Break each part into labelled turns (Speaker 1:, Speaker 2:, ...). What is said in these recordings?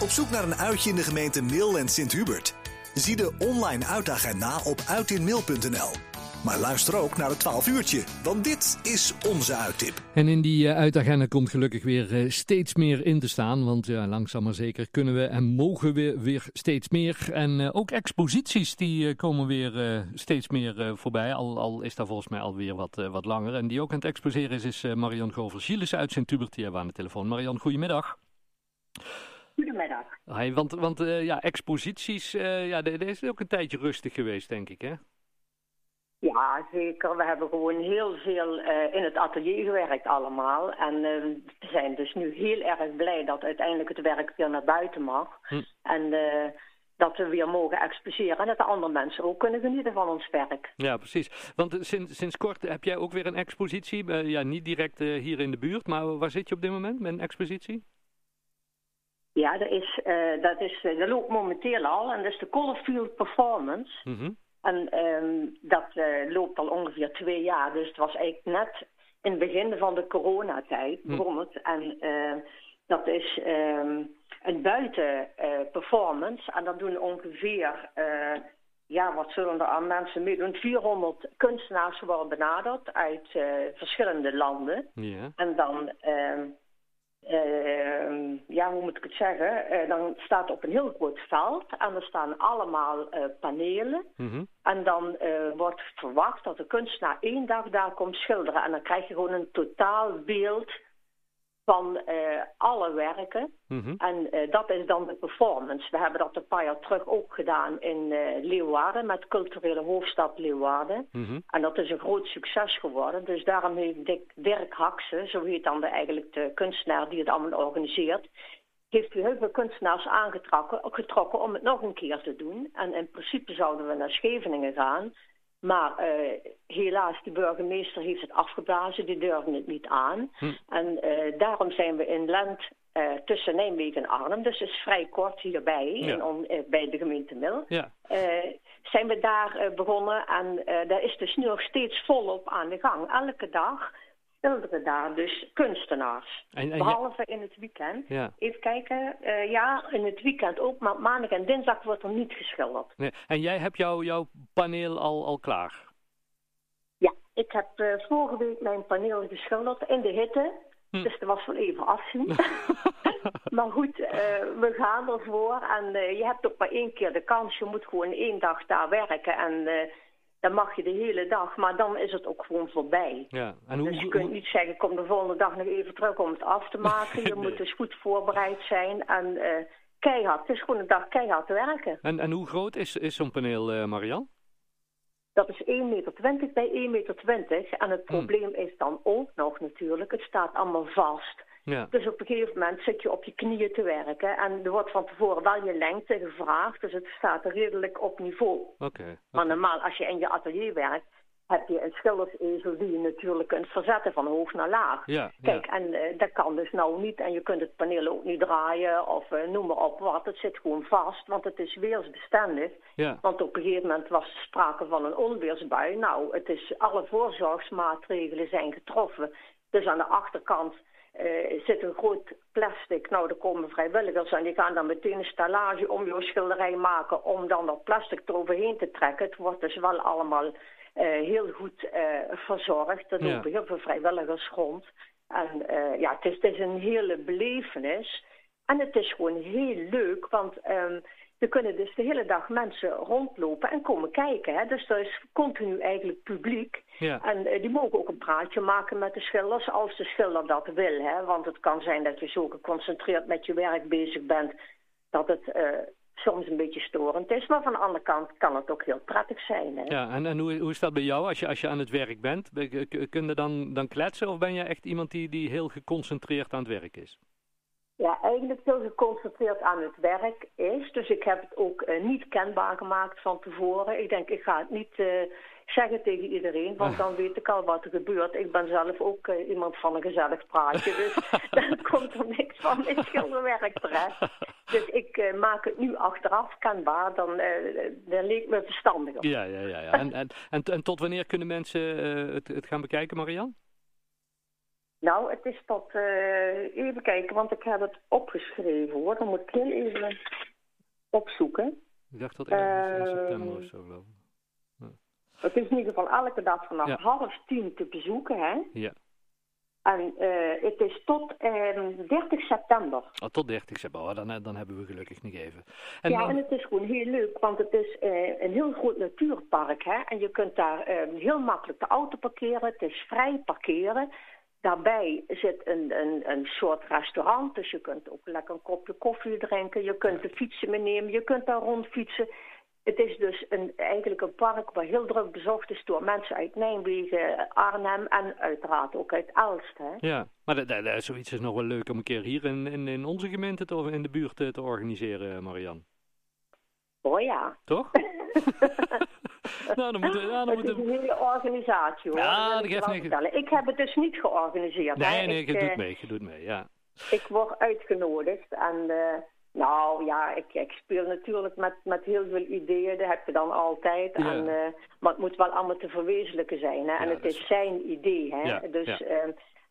Speaker 1: Op zoek naar een uitje in de gemeente Mil en Sint-Hubert? Zie de online uitagenda op uitinmil.nl. Maar luister ook naar het 12 uurtje, want dit is onze uittip.
Speaker 2: En in die uh, uitagenda komt gelukkig weer uh, steeds meer in te staan. Want ja, langzaam maar zeker kunnen we en mogen we weer steeds meer. En uh, ook exposities die komen weer steeds meer voorbij. Al, al, is daar volgens mij alweer wat, wat langer. En die ook aan het exposeren is, is Marion Gover-Gilles uit Sint-Hubert. Die hebben we aan de telefoon. Marion, goedemiddag.
Speaker 3: Goedemiddag.
Speaker 2: Hi, want want ja, exposities, ja, er is ook een tijdje rustig geweest, denk ik, hè?
Speaker 3: Ja, zeker. We hebben gewoon heel veel uh, in het atelier gewerkt allemaal. En uh, we zijn dus nu heel erg blij dat uiteindelijk het werk weer naar buiten mag. Hm. En uh, dat we weer mogen exposeren en dat de andere mensen ook kunnen genieten van ons werk.
Speaker 2: Ja, precies. Want sinds, sinds kort heb jij ook weer een expositie. ja, niet direct hier in de buurt, maar waar zit je op dit moment met een expositie?
Speaker 3: Ja, dat, is, dat, is, dat loopt momenteel al en dat is de Colorfield Performance. Mm en um, dat uh, loopt al ongeveer twee jaar. Dus het was eigenlijk net in het begin van de coronatijd hm. begon het. En uh, dat is um, een buitenperformance. Uh, en dat doen ongeveer, ja, wat zullen er aan mensen meedoen? 400 kunstenaars worden benaderd uit verschillende landen.
Speaker 2: Ja.
Speaker 3: En dan uh, ja, hoe moet ik het zeggen? Uh, dan staat op een heel groot veld en er staan allemaal uh, panelen.
Speaker 2: Mm -hmm.
Speaker 3: En dan wordt verwacht dat de kunstenaar één dag daar komt schilderen. En dan krijg je gewoon een totaal beeld van uh, alle werken.
Speaker 2: Mm -hmm.
Speaker 3: En uh, dat is dan de performance. We hebben dat een paar jaar terug ook gedaan in uh, Leeuwarden met culturele hoofdstad Leeuwarden.
Speaker 2: Mm -hmm.
Speaker 3: En dat is een groot succes geworden. Dus daarom heeft Dick, Dirk Hakse, zo heet dan de, eigenlijk de kunstenaar die het allemaal organiseert, heeft u heel veel kunstenaars aangetrokken getrokken om het nog een keer te doen. En in principe zouden we naar Scheveningen gaan. Maar uh, helaas, de burgemeester heeft het afgeblazen. Die durfde het niet aan.
Speaker 2: Hm.
Speaker 3: En uh, daarom zijn we in Lent uh, tussen Nijmegen en Arnhem. Dus het is vrij kort hierbij,
Speaker 2: Ja.
Speaker 3: in bij de gemeente Mil.
Speaker 2: Ja.
Speaker 3: zijn we daar begonnen en daar is dus nu nog steeds volop aan de gang. Elke dag schilderen daar dus kunstenaars.
Speaker 2: En, en
Speaker 3: Behalve in het weekend.
Speaker 2: Ja.
Speaker 3: Even kijken. Uh, ja, in het weekend ook. Maar maandag en dinsdag wordt er niet geschilderd.
Speaker 2: Nee. En jij hebt jou, jouw paneel al, al klaar?
Speaker 3: Ja, ik heb uh, vorige week mijn paneel geschilderd in de hitte.
Speaker 2: Hm.
Speaker 3: Dus dat was wel even afzien. maar goed, uh, we gaan ervoor. En je hebt ook maar één keer de kans. Je moet gewoon één dag daar werken. En dan mag je de hele dag, maar dan is het ook gewoon voorbij.
Speaker 2: Ja. En hoe,
Speaker 3: dus je kunt
Speaker 2: hoe...
Speaker 3: niet zeggen, kom de volgende dag nog even terug om het af te maken. Je
Speaker 2: nee.
Speaker 3: moet dus goed voorbereid zijn en uh, keihard. Het is gewoon een dag keihard werken.
Speaker 2: En, en hoe groot is, is zo'n paneel, uh, Marian?
Speaker 3: Dat is 1,20 meter bij 1,20 meter. En het probleem hmm. is dan ook nog natuurlijk, het staat allemaal vast.
Speaker 2: Ja.
Speaker 3: Dus op een gegeven moment zit je op je knieën te werken. En er wordt van tevoren wel je lengte gevraagd. Dus het staat redelijk op niveau.
Speaker 2: Oké. Okay, okay.
Speaker 3: Maar normaal, als je in je atelier werkt, heb je een schildersezel die je natuurlijk kunt verzetten van hoog naar laag.
Speaker 2: Ja,
Speaker 3: Kijk,
Speaker 2: ja.
Speaker 3: en uh, dat kan dus nou niet. En je kunt het paneel ook niet draaien of uh, noem maar op wat. Het zit gewoon vast, want het is weersbestendig.
Speaker 2: Ja.
Speaker 3: Want op een gegeven moment was er sprake van een onweersbui. Nou, het is, alle voorzorgsmaatregelen zijn getroffen. Dus aan de achterkant uh, zit een groot plastic. Nou, er komen vrijwilligers en die gaan dan meteen een stallage om jouw schilderij maken om dan dat plastic eroverheen te trekken. Het wordt dus wel allemaal uh, heel goed uh, verzorgd. Er
Speaker 2: Ja.
Speaker 3: lopen heel veel vrijwilligers rond. En ja, het is, het is een hele belevenis. En het is gewoon heel leuk, want um, er kunnen dus de hele dag mensen rondlopen en komen kijken. Hè? Dus er is continu eigenlijk publiek.
Speaker 2: Ja.
Speaker 3: En uh, die mogen ook een praatje maken met de schilders, als de schilder dat wil. Hè? Want het kan zijn dat je zo geconcentreerd met je werk bezig bent, dat het uh, soms een beetje storend is. Maar van de andere kant kan het ook heel prettig zijn. Hè?
Speaker 2: Ja, en, en hoe, hoe is dat bij jou als je, als je aan het werk bent? Kun je dan, dan kletsen of ben je echt iemand die, die heel geconcentreerd aan het werk is?
Speaker 3: Ja, eigenlijk heel geconcentreerd aan het werk is. Dus ik heb het ook uh, niet kenbaar gemaakt van tevoren. Ik denk, ik ga het niet uh, zeggen tegen iedereen, want dan weet ik al wat er gebeurt. Ik ben zelf ook uh, iemand van een gezellig praatje, dus dan komt er niks van mijn schilderwerk terecht. Dus ik maak het nu achteraf kenbaar, dan, dan leek me verstandiger.
Speaker 2: Ja, ja, ja. ja. En, en, en, en tot wanneer kunnen mensen het, het gaan bekijken, Marian?
Speaker 3: Nou, het is tot... Uh, even kijken, want ik heb het opgeschreven hoor. Dan moet ik heel even opzoeken.
Speaker 2: Ik dacht dat ergens in september of zo geloof ik.
Speaker 3: Het is in ieder geval elke dag vanaf half tien te bezoeken, hè?
Speaker 2: Ja.
Speaker 3: En uh, het is tot uh, ehm, 30 september.
Speaker 2: Oh, tot 30 september, oh, dan, dan hebben we gelukkig nog even.
Speaker 3: En ja, en het is gewoon heel leuk, want het is uh, een heel groot natuurpark. Hè? En je kunt daar ehm, heel makkelijk de auto parkeren. Het is vrij parkeren. Daarbij zit een, een, een soort restaurant, dus je kunt ook lekker een kopje koffie drinken. Je kunt de fietsen meenemen, je kunt daar rondfietsen. Het is dus een, eigenlijk een park waar heel druk bezocht is door mensen uit Nijmegen, Arnhem en uiteraard ook uit Aalst. Hè?
Speaker 2: Ja, maar dat, dat, zoiets is nog wel leuk om een keer hier in, in, in onze gemeente te, in de buurt te, te organiseren, Marian.
Speaker 3: Oh ja.
Speaker 2: Toch? nou, dan moeten, ja, dan
Speaker 3: het is een hele organisatie hoor.
Speaker 2: Ja, dat geeft niet.
Speaker 3: Ik heb het dus niet georganiseerd.
Speaker 2: Nee, nee,
Speaker 3: ik,
Speaker 2: je doet
Speaker 3: uh,
Speaker 2: mee, je doet mee, ja.
Speaker 3: Ik word uitgenodigd en... Uh, nou ja, ik, ik, speel natuurlijk met, met heel veel ideeën, dat heb je dan altijd. En, uh, maar het moet wel allemaal te verwezenlijken zijn. Hè? En het is zijn idee. Hè?
Speaker 2: Ja,
Speaker 3: dus, uh,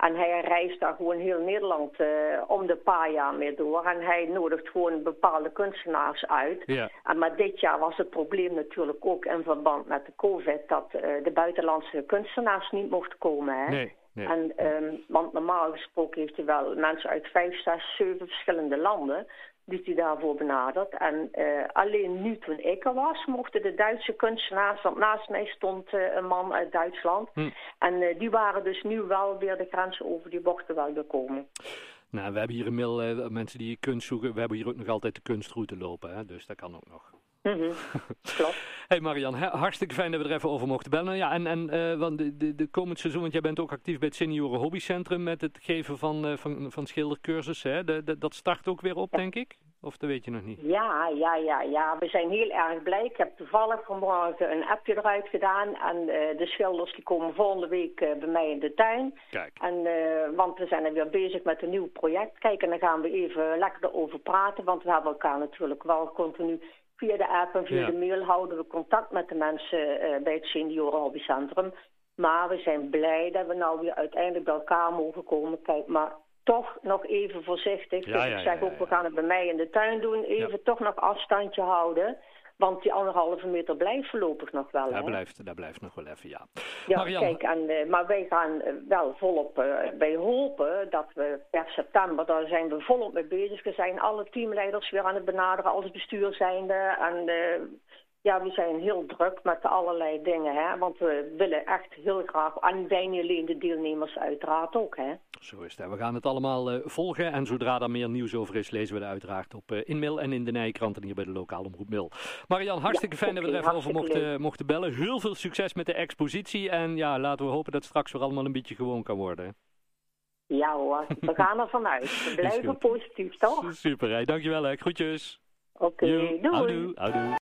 Speaker 3: en hij reist daar gewoon heel Nederland uh, om de paar jaar mee door. En hij nodigt gewoon bepaalde kunstenaars uit.
Speaker 2: Ja.
Speaker 3: En maar dit jaar was het probleem natuurlijk ook in verband met de covid... dat de buitenlandse kunstenaars niet mochten komen. Hè?
Speaker 2: Nee. Nee.
Speaker 3: En, um, want normaal gesproken heeft hij wel mensen uit vijf, zes, zeven verschillende landen die hij daarvoor benaderd. En uh, alleen nu toen ik er was, mochten de Duitse kunstenaars, want naast mij stond uh, een man uit Duitsland.
Speaker 2: Hm.
Speaker 3: En uh, die waren dus nu wel weer de grenzen over, die mochten wel weer komen.
Speaker 2: Nou, we hebben hier inmiddels mensen die kunst zoeken, we hebben hier ook nog altijd de kunstroute lopen, hè? dus dat kan ook nog.
Speaker 3: Mm -hmm. Klopt.
Speaker 2: hey Marian, hartstikke fijn dat we er even over mochten bellen. Ja, en en uh, want de, de, de komend seizoen, want jij bent ook actief bij het Senioren Hobbycentrum met het geven van, uh, van, van schildercursussen. Hè? De, de, dat start ook weer op, denk ik? Of dat weet je nog niet?
Speaker 3: Ja, ja, ja, ja. We zijn heel erg blij. Ik heb toevallig vanmorgen een appje eruit gedaan. En uh, de schilders die komen volgende week uh, bij mij in de tuin.
Speaker 2: Kijk.
Speaker 3: En, uh, want we zijn er weer bezig met een nieuw project. Kijk, en dan gaan we even lekker erover praten. Want we hebben elkaar natuurlijk wel continu via de app en via
Speaker 2: Ja.
Speaker 3: de mail houden we contact met de mensen bij het Senioren Hobbycentrum. Maar we zijn blij dat we nou weer uiteindelijk bij elkaar mogen komen. Kijk, maar toch nog even voorzichtig.
Speaker 2: Ja,
Speaker 3: dus
Speaker 2: ja,
Speaker 3: ik zeg ook, we gaan het bij mij in de tuin doen. Even toch nog afstandje houden. Want die anderhalve meter blijft voorlopig nog wel.
Speaker 2: Daar
Speaker 3: hè?
Speaker 2: blijft, daar blijft nog wel even, ja.
Speaker 3: Ja, kijk, en, uh, maar wij gaan uh, wel volop uh, bij hopen dat we per september, daar zijn we volop mee bezig. We zijn alle teamleiders weer aan het benaderen als bestuur zijnde. En ja, we zijn heel druk met allerlei dingen, hè. Want we willen echt heel graag, en niet alleen de deelnemers uiteraard ook, hè.
Speaker 2: Zo is het. We gaan het allemaal uh, volgen en zodra er meer nieuws over is, lezen we dat uiteraard op uh, Inmail en in de Nijkrant en hier bij de lokale omroep Mail. Marian, hartstikke
Speaker 3: Ja,
Speaker 2: fijn dat we er even over mochten, mochten bellen. Heel veel succes met de expositie en ja, laten we hopen dat het straks weer allemaal een beetje gewoon kan worden.
Speaker 3: Ja hoor, we gaan er vanuit. We blijven positief, toch?
Speaker 2: Super, hè. dankjewel hè. Groetjes.
Speaker 3: Oké,
Speaker 2: Jo,
Speaker 3: doei.
Speaker 2: Houdoe, houdoe.